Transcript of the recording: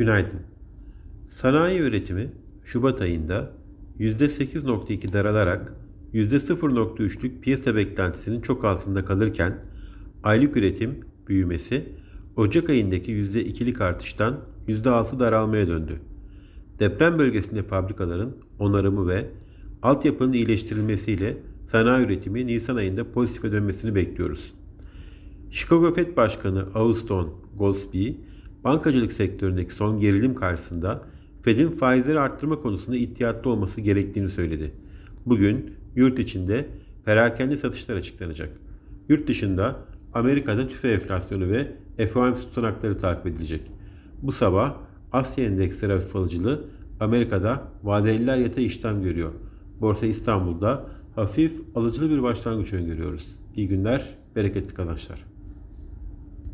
Günaydın. Sanayi üretimi Şubat ayında %8.2 daralarak %0.3'lük piyasa beklentisinin çok altında kalırken aylık üretim büyümesi Ocak ayındaki %2'lik artıştan %6 daralmaya döndü. Deprem bölgesinde fabrikaların onarımı ve altyapının iyileştirilmesiyle sanayi üretimi Nisan ayında pozitife dönmesini bekliyoruz. Chicago Fed Başkanı Austin Goolsbee, bankacılık sektöründeki son gerilim karşısında Fed'in faizleri arttırma konusunda ihtiyatlı olması gerektiğini söyledi. Bugün yurt içinde perakende satışlar açıklanacak. Yurt dışında Amerika'da tüfe enflasyonu ve FOMC tutanakları takip edilecek. Bu sabah Asya endeksleri hafif alıcılı, Amerika'da vadeliler yatay işlem görüyor. Borsa İstanbul'da hafif alıcılı bir başlangıç öngörüyoruz. İyi günler, bereketli kazançlar.